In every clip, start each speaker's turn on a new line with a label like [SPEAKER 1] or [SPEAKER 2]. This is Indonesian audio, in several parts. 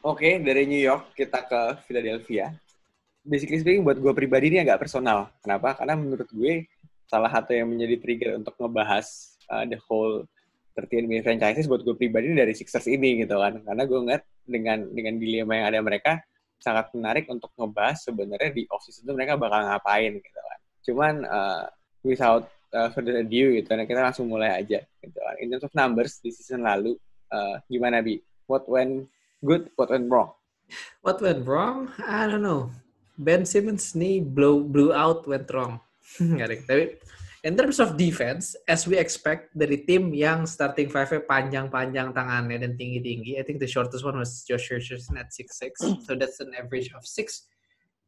[SPEAKER 1] Oke, dari New York kita ke Philadelphia. Basically speaking, buat gue pribadi ini agak personal. Kenapa? Karena menurut gue salah satu yang menjadi trigger untuk ngebahas uh, the whole 13 NBA franchises buat gue pribadi dari Sixers ini gitu kan. Karena gue ngeliat dengan dengan dilema yang ada mereka sangat menarik untuk ngebahas sebenarnya di off season itu mereka bakal ngapain gitu kan. Cuman uh, without uh, further ado gitu, nah kita langsung mulai aja gitu kan. In terms of numbers di season lalu, uh, gimana bi? What went good, what went wrong?
[SPEAKER 2] What went wrong? I don't know. Ben Simmons nih blow blew out went wrong. Tapi in terms of defense, as we expect dari tim yang starting five panjang-panjang tangannya dan tinggi-tinggi, I think the shortest one was Josh Richardson at 6'6", so that's an average of 6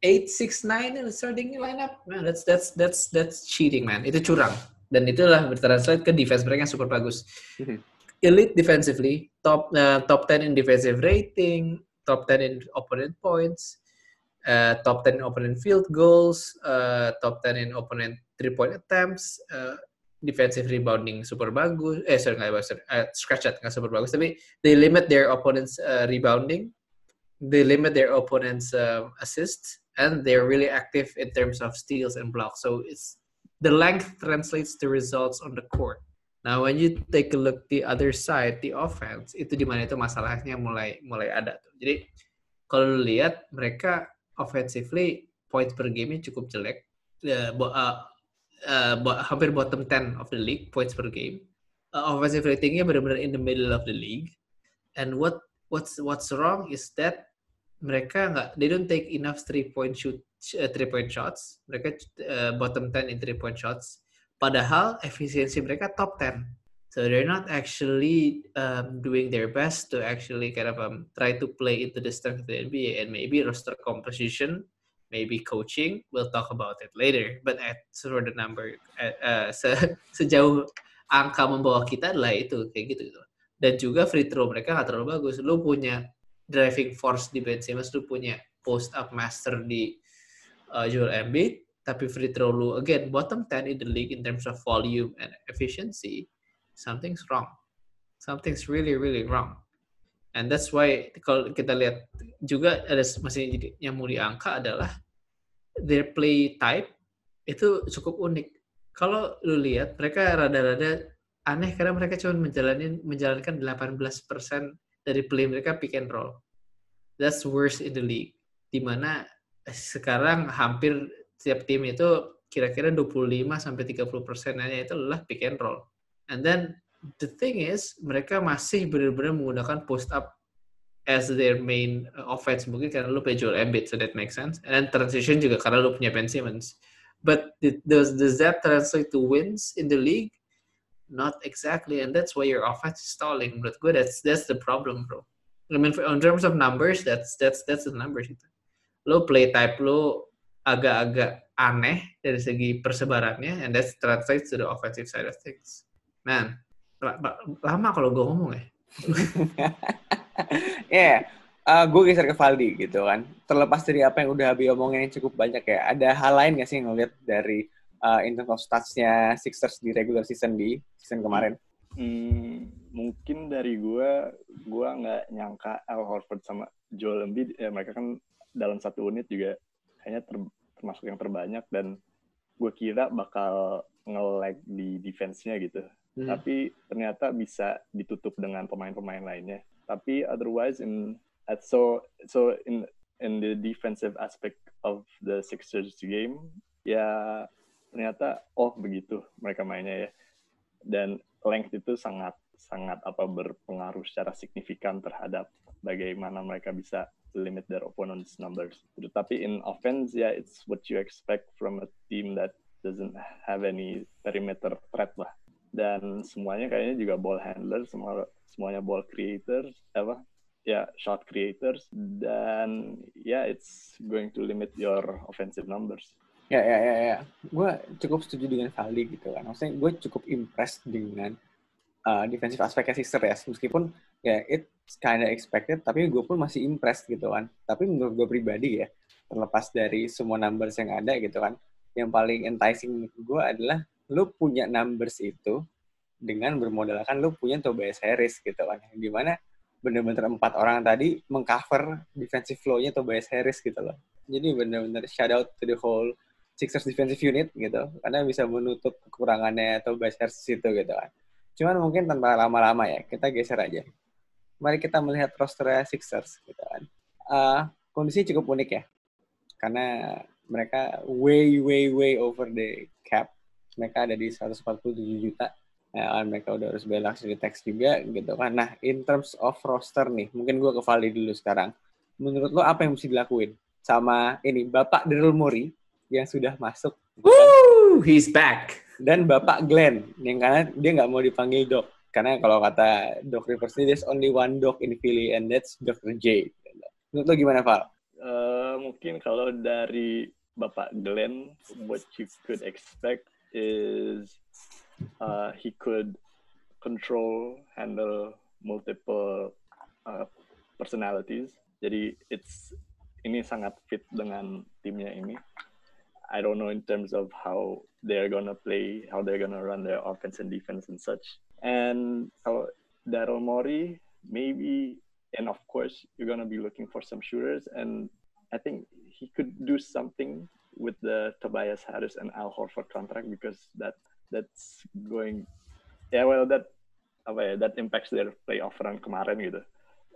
[SPEAKER 2] 8 6 9 in the starting lineup. Man, that's that's that's that's cheating, man. Itu curang. Dan itulah bertranslate ke defense mereka yang super bagus. Mm-hmm. Elite defensively, top uh, top 10 in defensive rating, top 10 in opponent points, uh, top 10 in opponent field goals, uh, top 10 in opponent three point attempts, uh, defensive rebounding super bagus. Eh sorry nggak bagus, uh, scratch that nggak super bagus. Tapi they limit their opponents uh, rebounding, they limit their opponents uh, assists, and they're really active in terms of steals and blocks. So it's the length translates to results on the court. Now when you take a look the other side, the offense itu di mana itu masalahnya mulai mulai ada tuh. Jadi kalau lihat mereka offensively points per game cukup jelek. Uh, uh, uh, hampir bottom 10 of the league points per game. Uh, offensive ratingnya benar-benar in the middle of the league. And what what's what's wrong is that mereka nggak they don't take enough three point shoot uh, three point shots mereka uh, bottom 10 in three point shots padahal efisiensi mereka top 10 so they're not actually um, doing their best to actually kind of um, try to play into the strength of the NBA and maybe roster composition maybe coaching we'll talk about it later. But at for the number uh, uh, se sejauh angka membawa kita adalah itu kayak gitu, gitu. Dan juga free throw mereka nggak terlalu bagus. Lu punya driving force di Ben Simmons lu punya post up master di uh, Joel Embiid tapi free throw lu again bottom 10 in the league in terms of volume and efficiency something's wrong something's really really wrong and that's why kalau kita lihat juga ada masih yang mau diangka adalah their play type itu cukup unik kalau lu lihat mereka rada-rada aneh karena mereka cuma menjalani menjalankan 18% dari play mereka pick and roll. That's worst in the league. Di mana sekarang hampir setiap tim itu kira-kira 25 sampai 30 persennya itu adalah pick and roll. And then the thing is mereka masih benar-benar menggunakan post up as their main offense mungkin karena lu punya Joel Embiid so that makes sense. And then transition juga karena lu punya Ben Simmons. But does does that translate to wins in the league? not exactly, and that's why your offense is stalling. But good, that's that's the problem, bro. I mean, in terms of numbers, that's that's that's the numbers. Lo play type lo agak-agak aneh dari segi persebarannya, and that translates to the offensive side of things. Man, lama kalau gue ngomong ya.
[SPEAKER 1] yeah, uh, gue geser ke Valdi gitu kan. Terlepas dari apa yang udah Abi omongin yang cukup banyak ya, ada hal lain gak sih yang ngeliat dari uh, in terms of stats-nya Sixers di regular season di season kemarin?
[SPEAKER 3] Hmm, mungkin dari gue, gue nggak nyangka Al Horford sama Joel Embiid, ya mereka kan dalam satu unit juga kayaknya ter, termasuk yang terbanyak dan gue kira bakal nge-lag di defense-nya gitu. Hmm. Tapi ternyata bisa ditutup dengan pemain-pemain lainnya. Tapi otherwise in at so so in in the defensive aspect of the Sixers game ya ternyata oh begitu mereka mainnya ya dan length itu sangat sangat apa berpengaruh secara signifikan terhadap bagaimana mereka bisa limit their opponent's numbers. Tetapi in offense yeah, it's what you expect from a team that doesn't have any perimeter threat lah. Dan semuanya kayaknya juga ball handler, semua semuanya ball creators, apa ya yeah, shot creators dan yeah, it's going to limit your offensive numbers.
[SPEAKER 1] Ya, ya, ya, ya. Gue cukup setuju dengan Valdi gitu kan. Maksudnya gue cukup impressed dengan uh, defensive aspeknya Sixer ya. Meskipun ya it's kinda expected, tapi gue pun masih impressed gitu kan. Tapi menurut gue pribadi ya, terlepas dari semua numbers yang ada gitu kan, yang paling enticing gue adalah lu punya numbers itu dengan bermodalkan lu punya Tobias Harris gitu kan. Di mana bener-bener empat orang tadi mengcover defensive flow-nya Tobias Harris gitu loh. Jadi bener-bener shout out to the whole Sixers defensive unit gitu karena bisa menutup kekurangannya Tobias Harris itu gitu kan. Cuman mungkin tanpa lama-lama ya, kita geser aja. Mari kita melihat roster Sixers gitu kan. Uh, kondisi cukup unik ya. Karena mereka way way way over the cap. Mereka ada di 147 juta ya, mereka udah harus bayar luxury tax juga gitu kan. Nah, in terms of roster nih, mungkin gue ke Vali dulu sekarang. Menurut lo apa yang mesti dilakuin sama ini Bapak Daryl Morey yang sudah masuk?
[SPEAKER 2] Woo, he's back.
[SPEAKER 1] Dan Bapak Glenn yang karena dia nggak mau dipanggil Doc. Karena kalau kata Doc Rivers ini, there's only one Doc in Philly and that's Dr. J. Menurut lo gimana, Val?
[SPEAKER 3] Uh, mungkin kalau dari Bapak Glenn, what you could expect is uh, he could control, handle multiple uh, personalities. Jadi it's ini sangat fit dengan timnya ini. I don't know in terms of how they're gonna play, how they're gonna run their offense and defense and such. And kalau Daryl Morey, maybe, and of course, you're gonna be looking for some shooters. And I think he could do something with the Tobias Harris and Al Horford contract because that that's going yeah well that oh, ya that impacts their playoff run kemarin gitu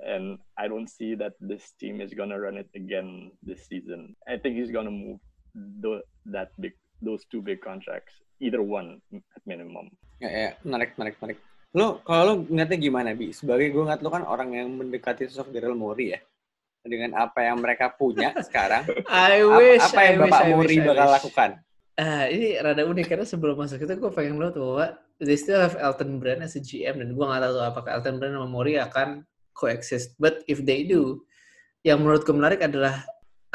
[SPEAKER 3] and I don't see that this team is gonna run it again this season I think he's gonna move the, that big those two big contracts either one at minimum.
[SPEAKER 1] Ya ya menarik menarik menarik. Lo kalau lo ngeliatnya gimana bi? Sebagai gue ngeliat lo kan orang yang mendekati sosok Daryl Morey ya. Dengan apa yang mereka punya sekarang
[SPEAKER 2] I wish,
[SPEAKER 1] apa, apa yang
[SPEAKER 2] I
[SPEAKER 1] Bapak
[SPEAKER 2] wish,
[SPEAKER 1] Morey
[SPEAKER 2] wish,
[SPEAKER 1] bakal lakukan?
[SPEAKER 2] Uh, ini rada unik karena sebelum masuk itu gue pengen lo tuh bahwa they still have Elton Brand as a GM dan gue nggak tahu apakah Elton Brand sama Mori akan coexist. But if they do, yang menurut gue menarik adalah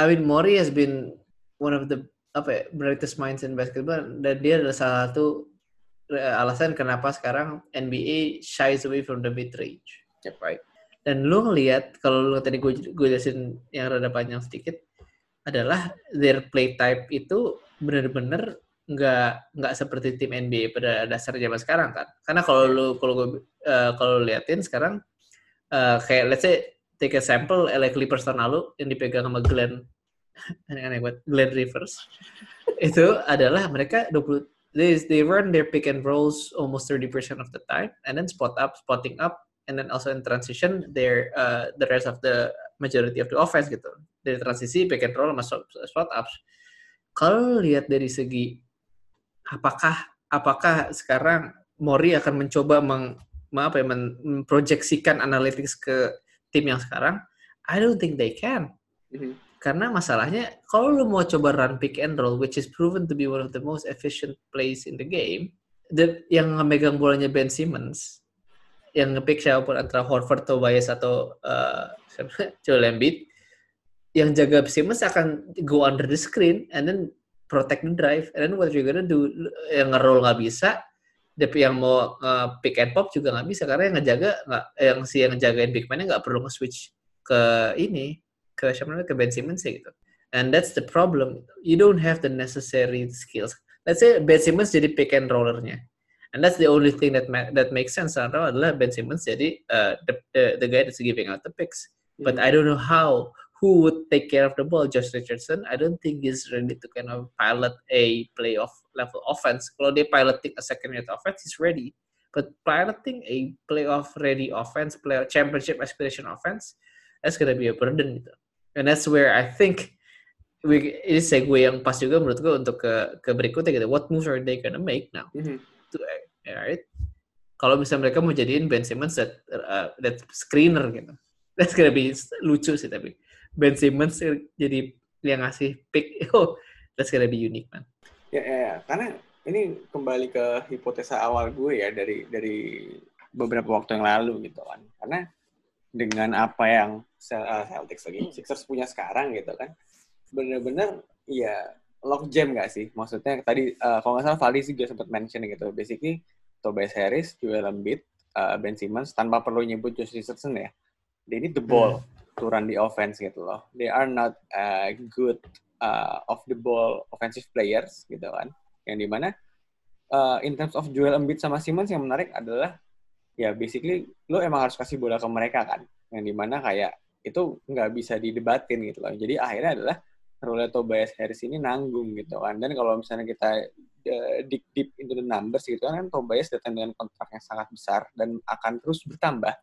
[SPEAKER 2] I mean Mori has been one of the apa ya, brightest minds in basketball dan dia adalah salah satu alasan kenapa sekarang NBA shies away from the mid range.
[SPEAKER 1] Yep.
[SPEAKER 2] Right. Dan lu ngelihat kalau lu tadi gue gue jelasin yang rada panjang sedikit adalah their play type itu benar-benar nggak nggak seperti tim NBA pada dasar zaman sekarang kan karena kalau lu kalau gue uh, kalau lu liatin sekarang uh, kayak let's say take a sample LA Clippers tahun lalu yang dipegang sama Glenn aneh-aneh buat Glenn Rivers itu adalah mereka 20 they, they run their pick and rolls almost 30% of the time and then spot up spotting up and then also in transition their uh, the rest of the majority of the offense gitu dari transisi pick and roll sama spot ups kalau lihat dari segi apakah apakah sekarang Mori akan mencoba meng, apa ya, memproyeksikan analytics ke tim yang sekarang, I don't think they can.
[SPEAKER 1] Mhm.
[SPEAKER 2] Karena masalahnya kalau lu mau coba run pick and roll, which is proven to be one of the most efficient plays in the game, the, yang memegang bolanya Ben Simmons, yang ngepick siapa pun antara Horford, Tobias atau uh, Joel Embiid, yang jaga Simmons akan go under the screen and then protect the drive. And then what you gonna do? Yang nge-roll nggak bisa, tapi yang mau uh, pick and pop juga nggak bisa karena yang ngejaga nggak, yang si yang ngejagain big man-nya nggak perlu nge-switch ke ini ke siapa namanya ke Ben Simmons ya gitu. And that's the problem. You don't have the necessary skills. Let's say Ben Simmons jadi pick and rollernya. And that's the only thing that ma- that makes sense adalah Ben Simmons jadi uh, the, the the guy that's giving out the picks. But I don't know how who would take care of the ball. Josh Richardson, I don't think he's ready to kind of pilot a playoff level offense. Kalau dia piloting a second unit offense, he's ready. But piloting a playoff ready offense, playoff championship aspiration offense, that's gonna be a burden gitu. And that's where I think we, ini segue yang pas juga menurut gue untuk ke ke berikutnya gitu. What moves are they gonna make now?
[SPEAKER 1] Mhm.
[SPEAKER 2] To, right? Kalau misalnya mereka mau jadiin Ben Simmons that, uh, that screener gitu. That's gonna be lucu sih tapi. Ben Simmons jadi yang ngasih pick, oh, that's gonna be unique, man.
[SPEAKER 1] Ya, ya, ya, karena ini kembali ke hipotesa awal gue ya dari dari beberapa waktu yang lalu gitu kan. Karena dengan apa yang Celtics lagi Sixers punya sekarang gitu kan, bener-bener ya lock jam gak sih? Maksudnya tadi uh, kalau nggak salah Valdi juga sempat mention gitu. Basically Tobias Harris, Joel Embiid, uh, Ben Simmons tanpa perlu nyebut Josh Richardson ya. They need the ball to run the offense gitu loh. They are not uh, good uh, off the ball offensive players gitu kan. Yang di mana uh, in terms of Joel Embiid sama Simmons yang menarik adalah ya basically lo emang harus kasih bola ke mereka kan. yang di mana kayak itu nggak bisa didebatin gitu loh. Jadi akhirnya adalah role Tobias Harris ini nanggung gitu kan. Dan kalau misalnya kita uh, dig deep into the numbers gitu kan, kan Tobias datang dengan kontrak yang sangat besar dan akan terus bertambah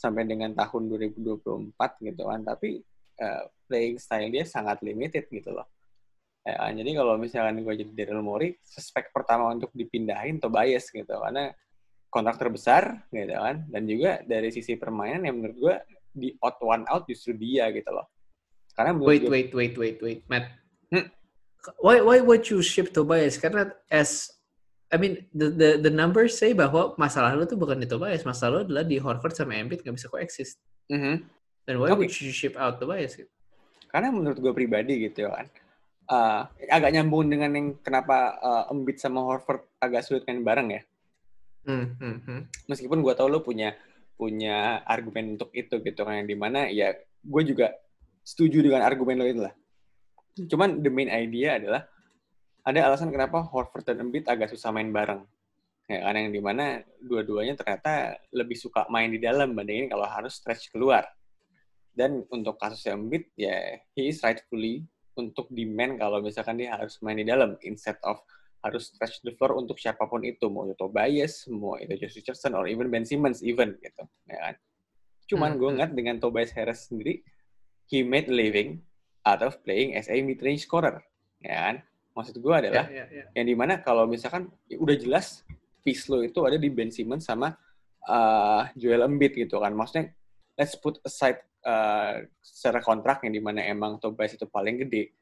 [SPEAKER 1] sampai dengan tahun 2024 gitu kan. Tapi uh, playing style dia sangat limited gitu loh. Ya, kan. jadi kalau misalkan gue jadi Daryl Morey, suspek pertama untuk dipindahin Tobias gitu karena kontrak terbesar gitu kan dan juga dari sisi permainan yang menurut gue di out one out justru dia gitu loh.
[SPEAKER 2] Karena wait, gue, wait, wait, wait, wait, Matt. Hmm? Why, why would you ship Tobias? Karena as I mean the the the numbers say bahwa masalah lu tuh bukan di Tobias, masalah lu adalah di Horford sama Embiid nggak bisa coexist. Mm -hmm. Dan why okay. would you ship out Tobias? Gitu?
[SPEAKER 1] Karena menurut gue pribadi gitu ya kan, uh, agak nyambung dengan yang kenapa uh, Embiid sama Horford agak sulit main bareng ya. Mm -hmm. Meskipun gue tau lo punya punya argumen untuk itu gitu kan yang di mana ya gue juga setuju dengan argumen lo itu lah. Cuman the main idea adalah ada alasan kenapa Horford dan Embiid agak susah main bareng. Ya kan yang di mana dua-duanya ternyata lebih suka main di dalam bandingin kalau harus stretch keluar. Dan untuk kasus Embiid ya he is rightfully untuk demand kalau misalkan dia harus main di dalam instead of harus stretch the floor untuk siapa pun itu mau itu Tobias mau itu Josh Richardson or even Ben Simmons even gitu ya kan cuman hmm. gue hmm. ngeliat dengan Tobias Harris sendiri he made living out of playing as a mid range scorer ya kan maksud gue adalah yeah, yeah, yeah. yang di mana kalau misalkan ya udah jelas piece lo itu ada di Ben Simmons sama uh, Joel Embiid gitu kan maksudnya let's put aside uh, secara kontrak yang di mana emang Tobias itu paling gede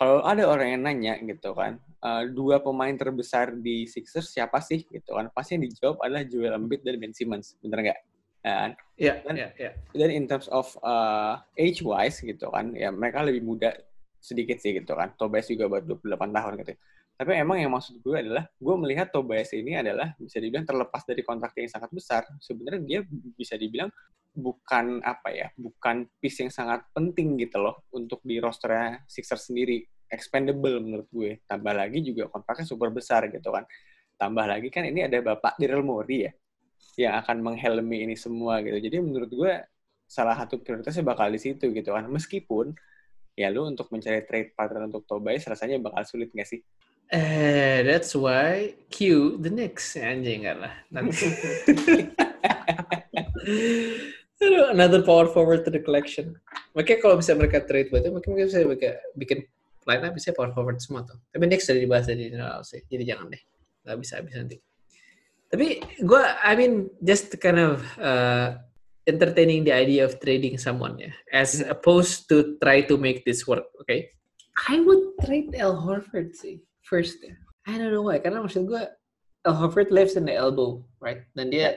[SPEAKER 1] kalau ada orang yang nanya gitu kan, uh, dua pemain terbesar di Sixers siapa sih gitu kan? Pasti yang dijawab adalah Joel Embiid dan Ben Simmons, bener nggak?
[SPEAKER 2] Kan? Iya, iya, yeah,
[SPEAKER 1] Dan in terms of uh, age wise gitu kan, ya mereka lebih muda sedikit sih gitu kan. Tobias juga baru 28 tahun gitu. Tapi emang yang maksud gue adalah, gue melihat Tobias ini adalah bisa dibilang terlepas dari kontrak yang sangat besar. Sebenarnya dia bisa dibilang bukan apa ya, bukan piece yang sangat penting gitu loh untuk di rosternya Sixers sendiri. Expendable menurut gue. Tambah lagi juga kontraknya super besar gitu kan. Tambah lagi kan ini ada Bapak Daryl Morey ya, yang akan menghelmi ini semua gitu. Jadi menurut gue salah satu prioritasnya bakal di situ gitu kan. Meskipun ya lu untuk mencari trade partner untuk Tobias rasanya bakal sulit nggak sih?
[SPEAKER 2] Eh, that's why Q the next anjing enggak lah. Nanti. Another power forward to the collection. Makanya kalau bisa mereka trade buat itu, mungkin bisa mereka bikin line up bisa power forward semua tuh. Tapi next sudah dibahas di general sih, jadi jangan deh. Gak bisa habis nanti. Tapi gue, I mean, just kind of uh, entertaining the idea of trading someone ya, as opposed to try to make this work, okay? I would trade L Horford sih first ya. I don't know why. Karena maksud gue, Al Horford lives in the elbow, right? Dan dia yeah.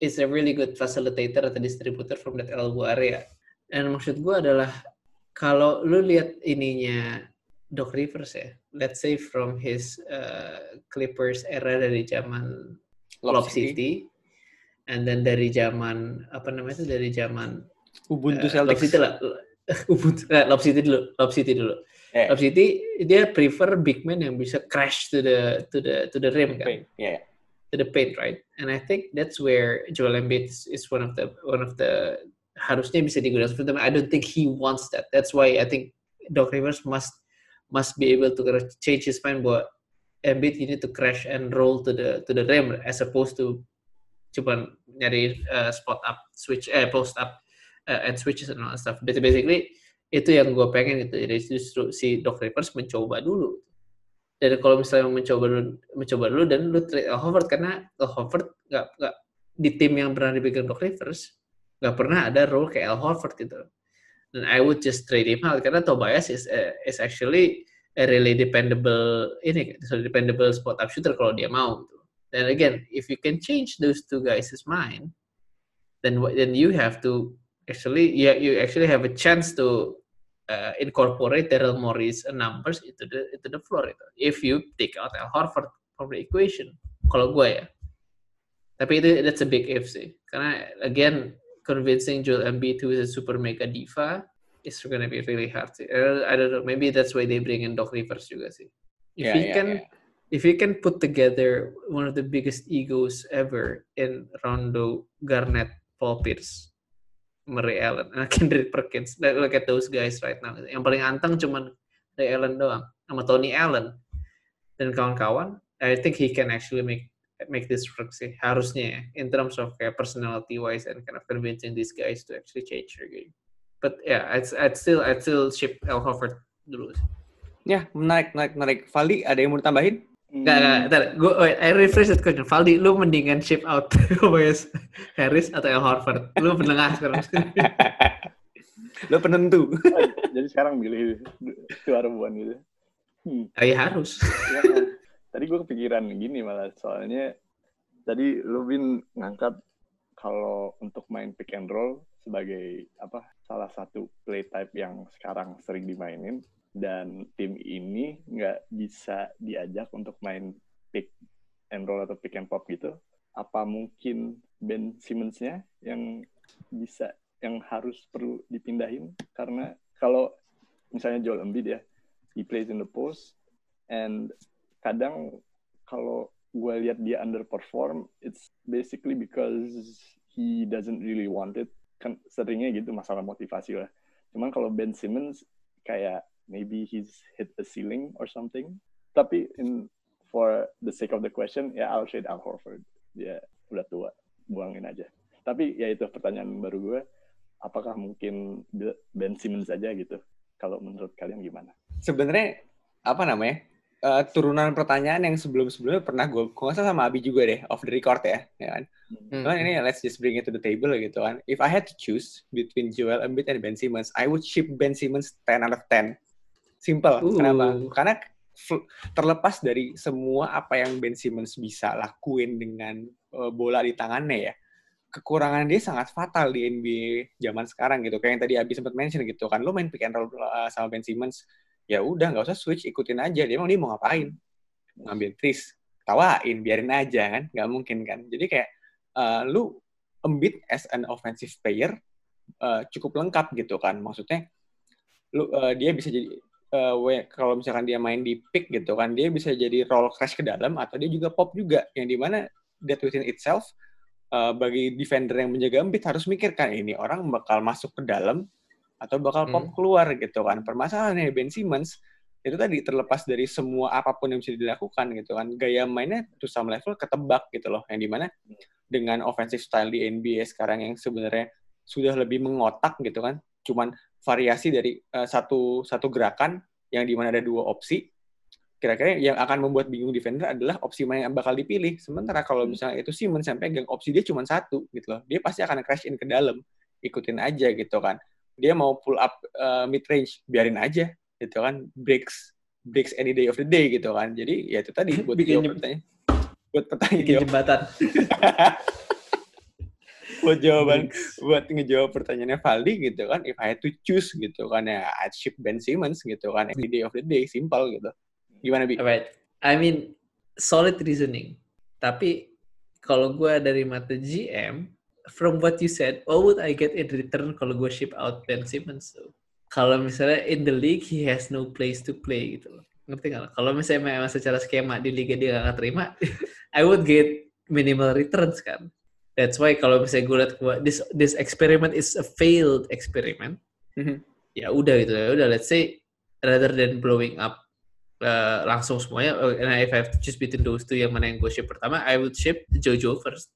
[SPEAKER 2] Is a really good facilitator atau distributor from that elbow area. Dan maksud gue adalah kalau lu lihat ininya Doc Rivers ya, let's say from his uh, Clippers era dari zaman Lob City. City, and then dari zaman apa namanya itu dari zaman
[SPEAKER 1] Ubuntu uh, Celtics.
[SPEAKER 2] Lob City lah. Ubuntu, eh, Lob City dulu, Lob City dulu. Yeah. Lob City dia prefer big man yang bisa crash to the to the to the rim kan.
[SPEAKER 1] Yeah.
[SPEAKER 2] To the paint, right? And I think that's where Joel Embiid is, one of the one of the harusnya bisa digunakan seperti I don't think he wants that. That's why I think Doc Rivers must must be able to change his mind bahwa Embiid you need to crash and roll to the to the rim as opposed to cuma nyari uh, spot up switch eh post up uh, and switches and all that stuff. Basically itu yang gue pengen gitu jadi justru si Doc Rivers mencoba dulu dan kalau misalnya mencoba dulu mencoba dulu dan lu trade Al Horford karena Al Horford nggak nggak di tim yang pernah dipegang Doc Rivers nggak pernah ada role kayak Al Horford gitu dan I would just trade him out karena Tobias is uh, is actually a really dependable ini so dependable spot up shooter kalau dia mau gitu. dan again if you can change those two guys' mind then then you have to actually yeah you actually have a chance to uh, incorporate Daryl Morey's numbers into the into the floor itu. If you take out Al Horford from the equation, kalau gue ya. Tapi itu that's a big if sih. Karena again convincing Joel Embiid who is a super mega diva is gonna be really hard sih. I don't know. Maybe that's why they bring in Doc Rivers juga sih. If yeah, he yeah, can yeah. if he can put together one of the biggest egos ever in Rondo, Garnett, Paul Pierce, Murray Allen, uh, Kendrick Perkins. Look at those guys right now. Yang paling anteng cuman Ray Allen doang, sama Tony Allen dan kawan-kawan. I think he can actually make make this work sih harusnya ya in terms of kayak personality wise and kind of convincing these guys to actually change their game. But yeah, I'd, I'd still I'd still ship Al Horford dulu.
[SPEAKER 1] Ya, menarik, menarik, menarik. Valdi, ada yang mau ditambahin?
[SPEAKER 2] Enggak, enggak, entar. Gue, wait, I refresh that question. Valdi, lu mendingan ship out Tobias Harris atau Al Horford? Lu penengah sekarang.
[SPEAKER 1] lu penentu.
[SPEAKER 3] Jadi sekarang milih dua rebuan gitu.
[SPEAKER 2] Hmm. Oh, ya harus.
[SPEAKER 3] Ya, tadi gue kepikiran gini malah soalnya tadi lu bin ngangkat kalau untuk main pick and roll sebagai apa salah satu play type yang sekarang sering dimainin dan tim ini nggak bisa diajak untuk main pick and roll atau pick and pop gitu. Apa mungkin Ben Simmons-nya yang bisa yang harus perlu dipindahin? Karena kalau misalnya Joel Embiid ya he plays in the post and kadang kalau gue lihat dia underperform it's basically because he doesn't really want it. Kan seringnya gitu masalah motivasi lah. Cuman kalau Ben Simmons kayak maybe he's hit the ceiling or something. Tapi in for the sake of the question, ya I'll trade Al Horford. Dia udah tua, buangin aja. Tapi ya itu pertanyaan baru gue, apakah mungkin Ben Simmons aja gitu? Kalau menurut kalian gimana?
[SPEAKER 1] Sebenarnya apa namanya? Uh, turunan pertanyaan yang sebelum-sebelumnya pernah gue kuasa sama Abi juga deh off the record ya, ya kan. Hmm. Cuman ini let's just bring it to the table gitu kan. If I had to choose between Joel Embiid and Ben Simmons, I would ship Ben Simmons 10 out of 10 Simple. Uh. Kenapa? Karena terlepas dari semua apa yang Ben Simmons bisa lakuin dengan uh, bola di tangannya ya, kekurangan dia sangat fatal di NBA zaman sekarang gitu. Kayak yang tadi Abi sempat mention gitu kan, lo main pick and roll uh, sama Ben Simmons, ya udah nggak usah switch, ikutin aja. Dia emang dia mau ngapain? Ngambil tris, tawain, biarin aja kan, nggak mungkin kan. Jadi kayak uh, lu Embiid as an offensive player uh, cukup lengkap gitu kan. Maksudnya lu uh, dia bisa jadi uh, kalau misalkan dia main di pick gitu kan dia bisa jadi roll crash ke dalam atau dia juga pop juga. Yang di mana that within itself uh, bagi defender yang menjaga Embiid harus mikirkan ini orang bakal masuk ke dalam atau bakal pop hmm. keluar gitu kan. Permasalahannya Ben Simmons itu tadi terlepas dari semua apa pun yang bisa dilakukan gitu kan. Gaya mainnya to some level ketebak gitu loh. Yang di mana dengan offensive style di NBA sekarang yang sebenarnya sudah lebih mengotak gitu kan. Cuman variasi dari uh, satu satu gerakan yang di mana ada dua opsi kira-kira yang akan membuat bingung defender adalah opsi mana yang bakal dipilih. Sementara kalau hmm. misalnya itu Simon sampai pegang opsi dia cuma satu gitu loh. Dia pasti akan crash in ke dalam. Ikutin aja gitu kan. Dia mau pull up uh, mid range, biarin aja gitu kan. Breaks breaks any day of the day gitu kan. Jadi ya itu tadi buat
[SPEAKER 2] bikin pertanyaan.
[SPEAKER 1] Buat pertanyaan
[SPEAKER 2] bikin jembatan.
[SPEAKER 1] buat jawaban buat ngejawab pertanyaannya Valdi gitu kan if I had to choose gitu kan ya I'd ship Ben Simmons gitu kan every day of the day simple gitu gimana bi?
[SPEAKER 2] Right. I mean solid reasoning tapi kalau gue dari mata GM from what you said what would I get in return kalau gue ship out Ben Simmons tuh kalau misalnya in the league he has no place to play gitu loh ngerti nggak? Kalau misalnya memang secara skema di liga dia gak terima, I would get minimal returns kan. That's why kalau misalnya gue liat gue this this experiment is a failed experiment. Mm-hmm. Ya udah gitu ya udah let's say rather than blowing up uh, langsung semuanya uh, and if I have to choose between those two yang mana yang gue ship pertama I would ship Jojo first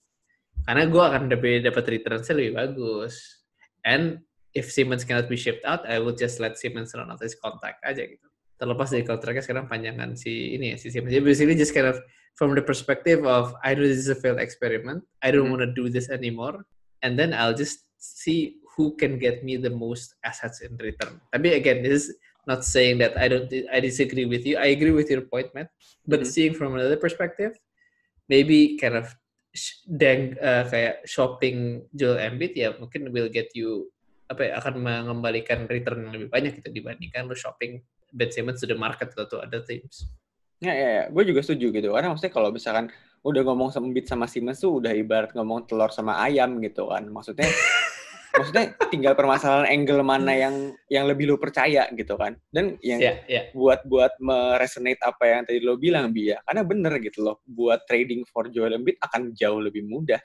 [SPEAKER 2] karena gue akan dapat dapat return lebih bagus and if Simmons cannot be shipped out I would just let Simmons run out his contact aja gitu terlepas dari kontraknya sekarang panjangan si ini ya si Simmons jadi basically just kind of from the perspective of I know this is a failed experiment. I don't mm-hmm. want to do this anymore, and then I'll just see who can get me the most assets in return. Tapi again, this is not saying that I don't I disagree with you. I agree with your point, Matt. But mm-hmm. seeing from another perspective, maybe kind of deng uh, kayak shopping Joel Embiid ya mungkin will get you apa ya, akan mengembalikan return yang lebih banyak gitu dibandingkan lo shopping Ben Simmons to the market atau other teams.
[SPEAKER 1] Ya, ya, ya. gue juga setuju gitu. Karena maksudnya kalau misalkan udah ngomong sama Beat sama Simmons tuh udah ibarat ngomong telur sama ayam gitu kan. Maksudnya maksudnya tinggal permasalahan angle mana yang yang lebih lo percaya gitu kan. Dan yang yeah, yeah. buat buat meresonate apa yang tadi lo bilang Bi ya. Karena bener gitu loh. Buat trading for Joel Embiid akan jauh lebih mudah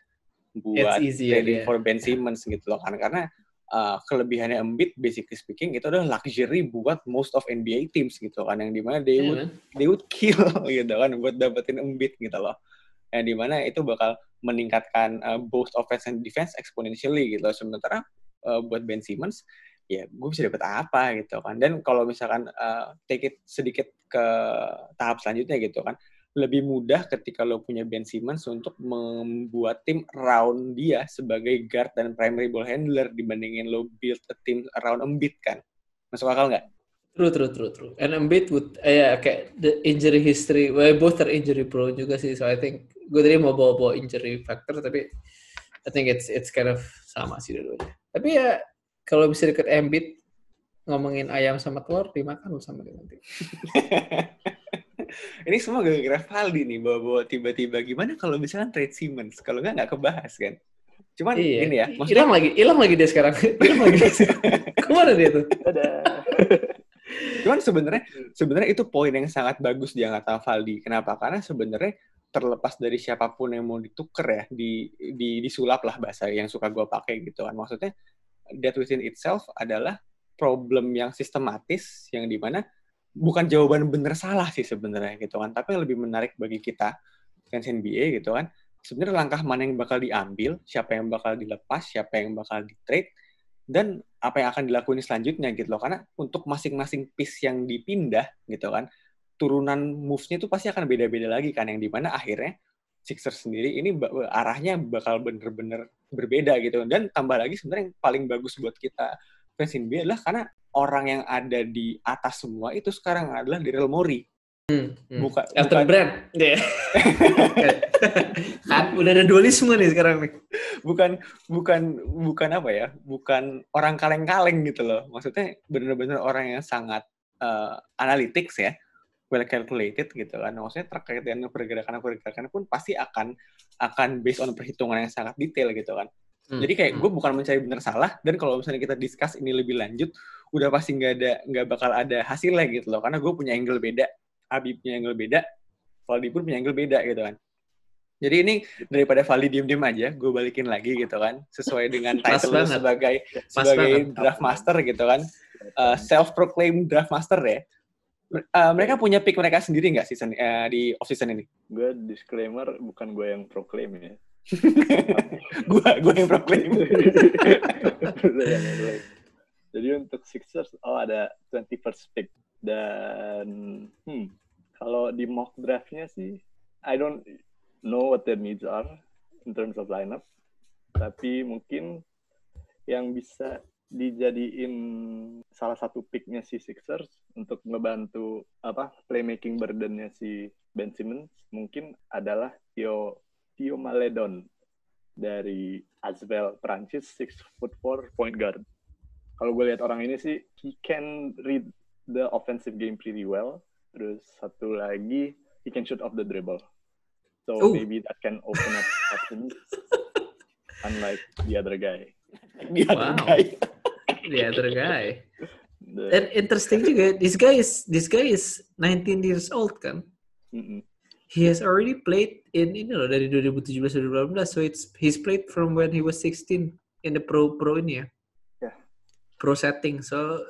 [SPEAKER 1] buat easier, trading yeah. for Ben Simmons gitu loh kan. Karena uh, kelebihannya Embiid basically speaking itu adalah luxury buat most of NBA teams gitu kan yang di mana they
[SPEAKER 2] Iya,
[SPEAKER 1] would
[SPEAKER 2] man.
[SPEAKER 1] they would kill gitu kan buat dapetin Embiid gitu loh. Yang di mana itu bakal meningkatkan uh, both offense and defense exponentially gitu sementara uh, buat Ben Simmons ya gue bisa dapat apa gitu kan. Dan kalau misalkan uh, take it sedikit ke tahap selanjutnya gitu kan lebih mudah ketika lo punya Ben Simmons untuk membuat tim around dia sebagai guard dan primary ball handler dibandingin lo build a team around Embiid kan masuk akal nggak?
[SPEAKER 2] True, true, true, true. And Embiid would, eh, ya kayak the injury history, well, both are injury prone juga sih. So I think gue tadi mau bawa-bawa injury factor, tapi I think it's it's kind of sama sih dua-duanya. Tapi ya kalau bisa deket Embiid ngomongin ayam sama telur dimakan lu sama dia nanti.
[SPEAKER 1] Ini semua gara-gara Valdi nih bawa-bawa tiba-tiba gimana kalau misalkan trade Simmons kalau nggak nggak kebahas kan? Cuman
[SPEAKER 2] Iya.
[SPEAKER 1] ini ya, maksudnya
[SPEAKER 2] Hilang lagi, hilang lagi dia sekarang. hilang lagi dia. Ke mana dia tuh?
[SPEAKER 1] Cuman sebenarnya sebenarnya itu poin yang sangat bagus diangkat Valdi. Kenapa? Karena sebenarnya terlepas dari siapa pun yang mau dituker ya, di, di disulap lah bahasa yang suka gue pakai gitu kan. Maksudnya that within itself adalah problem yang sistematis yang di mana bukan jawaban bener salah sih sebenarnya gitu kan. Tapi yang lebih menarik bagi kita fans NBA gitu kan. Sebenarnya langkah mana yang bakal diambil, siapa yang bakal dilepas, siapa yang bakal di trade, dan apa yang akan dilakukan selanjutnya gitu loh karena untuk masing-masing piece yang dipindah gitu kan turunan moves-nya itu pasti akan beda-beda lagi kan yang di mana akhirnya Sixers sendiri ini arahnya bakal bener-bener berbeda gitu dan tambah lagi sebenarnya yang paling bagus buat kita fans NBA adalah karena orang yang ada di atas semua itu sekarang adalah Daryl Morey
[SPEAKER 2] Hmm.
[SPEAKER 1] bukan
[SPEAKER 2] Elton
[SPEAKER 1] bukan
[SPEAKER 2] Brand. Iya. kan udah ada dualisme nih sekarang nih.
[SPEAKER 1] bukan bukan bukan apa ya bukan orang kaleng-kaleng gitu loh maksudnya benar-benar orang yang sangat uh, analytics ya well calculated gitu kan maksudnya terkait dengan pergerakan pergerakan pun pasti akan akan based on perhitungan yang sangat detail gitu kan
[SPEAKER 2] Hmm.
[SPEAKER 1] jadi kayak gue bukan mencari benar salah dan kalau misalnya kita discuss ini lebih lanjut udah pasti nggak ada nggak bakal ada hasilnya gitu loh karena gue punya angle beda Abi punya angle beda Valdi pun punya angle beda gitu kan jadi ini daripada Valdi diem-diem aja, gue balikin lagi gitu kan, sesuai dengan title sebagai
[SPEAKER 2] Pas
[SPEAKER 1] sebagai
[SPEAKER 2] banget.
[SPEAKER 1] draft master gitu kan, uh, self proclaimed draft master ya. Uh, mereka punya pick mereka sendiri nggak season uh, di off season ini?
[SPEAKER 3] Gue disclaimer bukan gue yang proclaim ya.
[SPEAKER 1] gue gue yang proclaim.
[SPEAKER 3] Jadi untuk Sixers, oh ada 21st pick. Dan hmm, kalau di mock draftnya sih, I don't know what their needs are in terms of lineup. Tapi mungkin yang bisa dijadiin salah satu picknya si Sixers untuk ngebantu apa playmaking burdennya si Ben Simmons mungkin adalah Theo Theo Maledon dari Asvel Prancis six foot four point guard. Kalau gue lihat orang ini sih he can read the offensive game pretty well. Terus satu lagi he can shoot off the dribble. So
[SPEAKER 2] Oh.
[SPEAKER 3] maybe that can open up options unlike the other guy.
[SPEAKER 1] Dia
[SPEAKER 2] Wow.
[SPEAKER 1] guy.
[SPEAKER 2] The other guy.
[SPEAKER 3] The-
[SPEAKER 2] And interesting juga, this guy is this guy is 19 years old kan.
[SPEAKER 3] Mm-mm.
[SPEAKER 2] He has already played in ini loh dari 2017 2018 so it's he's played from when he was 16 in the pro pro ini ya.
[SPEAKER 3] Ya.
[SPEAKER 2] Pro setting so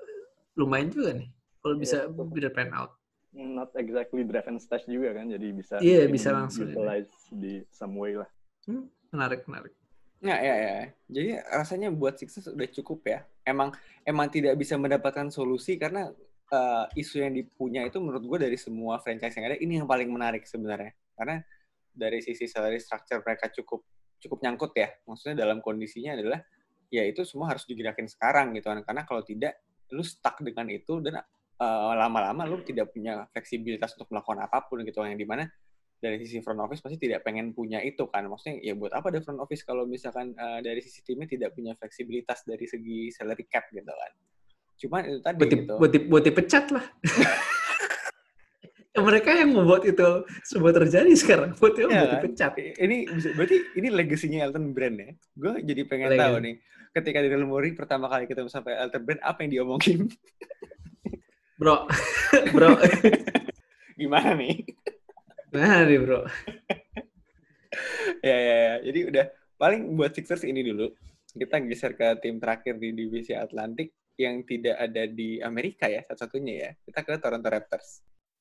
[SPEAKER 2] lumayan juga nih kalau
[SPEAKER 3] Iya,
[SPEAKER 2] bisa pan out.
[SPEAKER 3] not exactly draft and stash juga kan, jadi bisa
[SPEAKER 2] Iya,
[SPEAKER 3] mungkin
[SPEAKER 2] bisa langsung ini.
[SPEAKER 3] utilize di some way lah.
[SPEAKER 2] Hmm, menarik menarik.
[SPEAKER 1] Ya, ya, ya. Jadi rasanya buat Sixers udah cukup ya. Emang emang tidak bisa mendapatkan solusi karena uh, isu yang dipunya itu menurut gue dari semua franchise yang ada ini yang paling menarik sebenarnya. Karena dari sisi salary structure mereka cukup cukup nyangkut ya. Maksudnya dalam kondisinya adalah ya itu semua harus digerakin sekarang gitu kan. Karena kalau tidak lu stuck dengan itu dan uh, lama-lama lu tidak punya fleksibilitas untuk melakukan apa pun gitu yang di mana dari sisi front office pasti tidak pengen punya itu kan maksudnya ya buat apa ada front office kalau misalkan uh, dari sisi timnya tidak punya fleksibilitas dari segi salary cap gitu kan cuman itu tadi
[SPEAKER 2] Buat,
[SPEAKER 1] gitu
[SPEAKER 2] buat dipecat lah. Ya, mereka yang membuat itu semua terjadi sekarang. Buat buat
[SPEAKER 1] kan?
[SPEAKER 2] dipecat.
[SPEAKER 1] ini berarti ini legasinya Elton Brand ya gue jadi pengen
[SPEAKER 2] Legend.
[SPEAKER 1] tahu nih ketika Daryl Morey pertama kali ketemu sampai Elton Brand apa yang diomongin
[SPEAKER 2] Bro, bro,
[SPEAKER 1] gimana nih
[SPEAKER 2] nah nih bro.
[SPEAKER 1] ya, ya, ya. Jadi udah paling buat Sixers ini dulu kita geser ke tim terakhir di divisi Atlantik yang tidak ada di Amerika ya satu-satunya ya. Kita ke Toronto Raptors.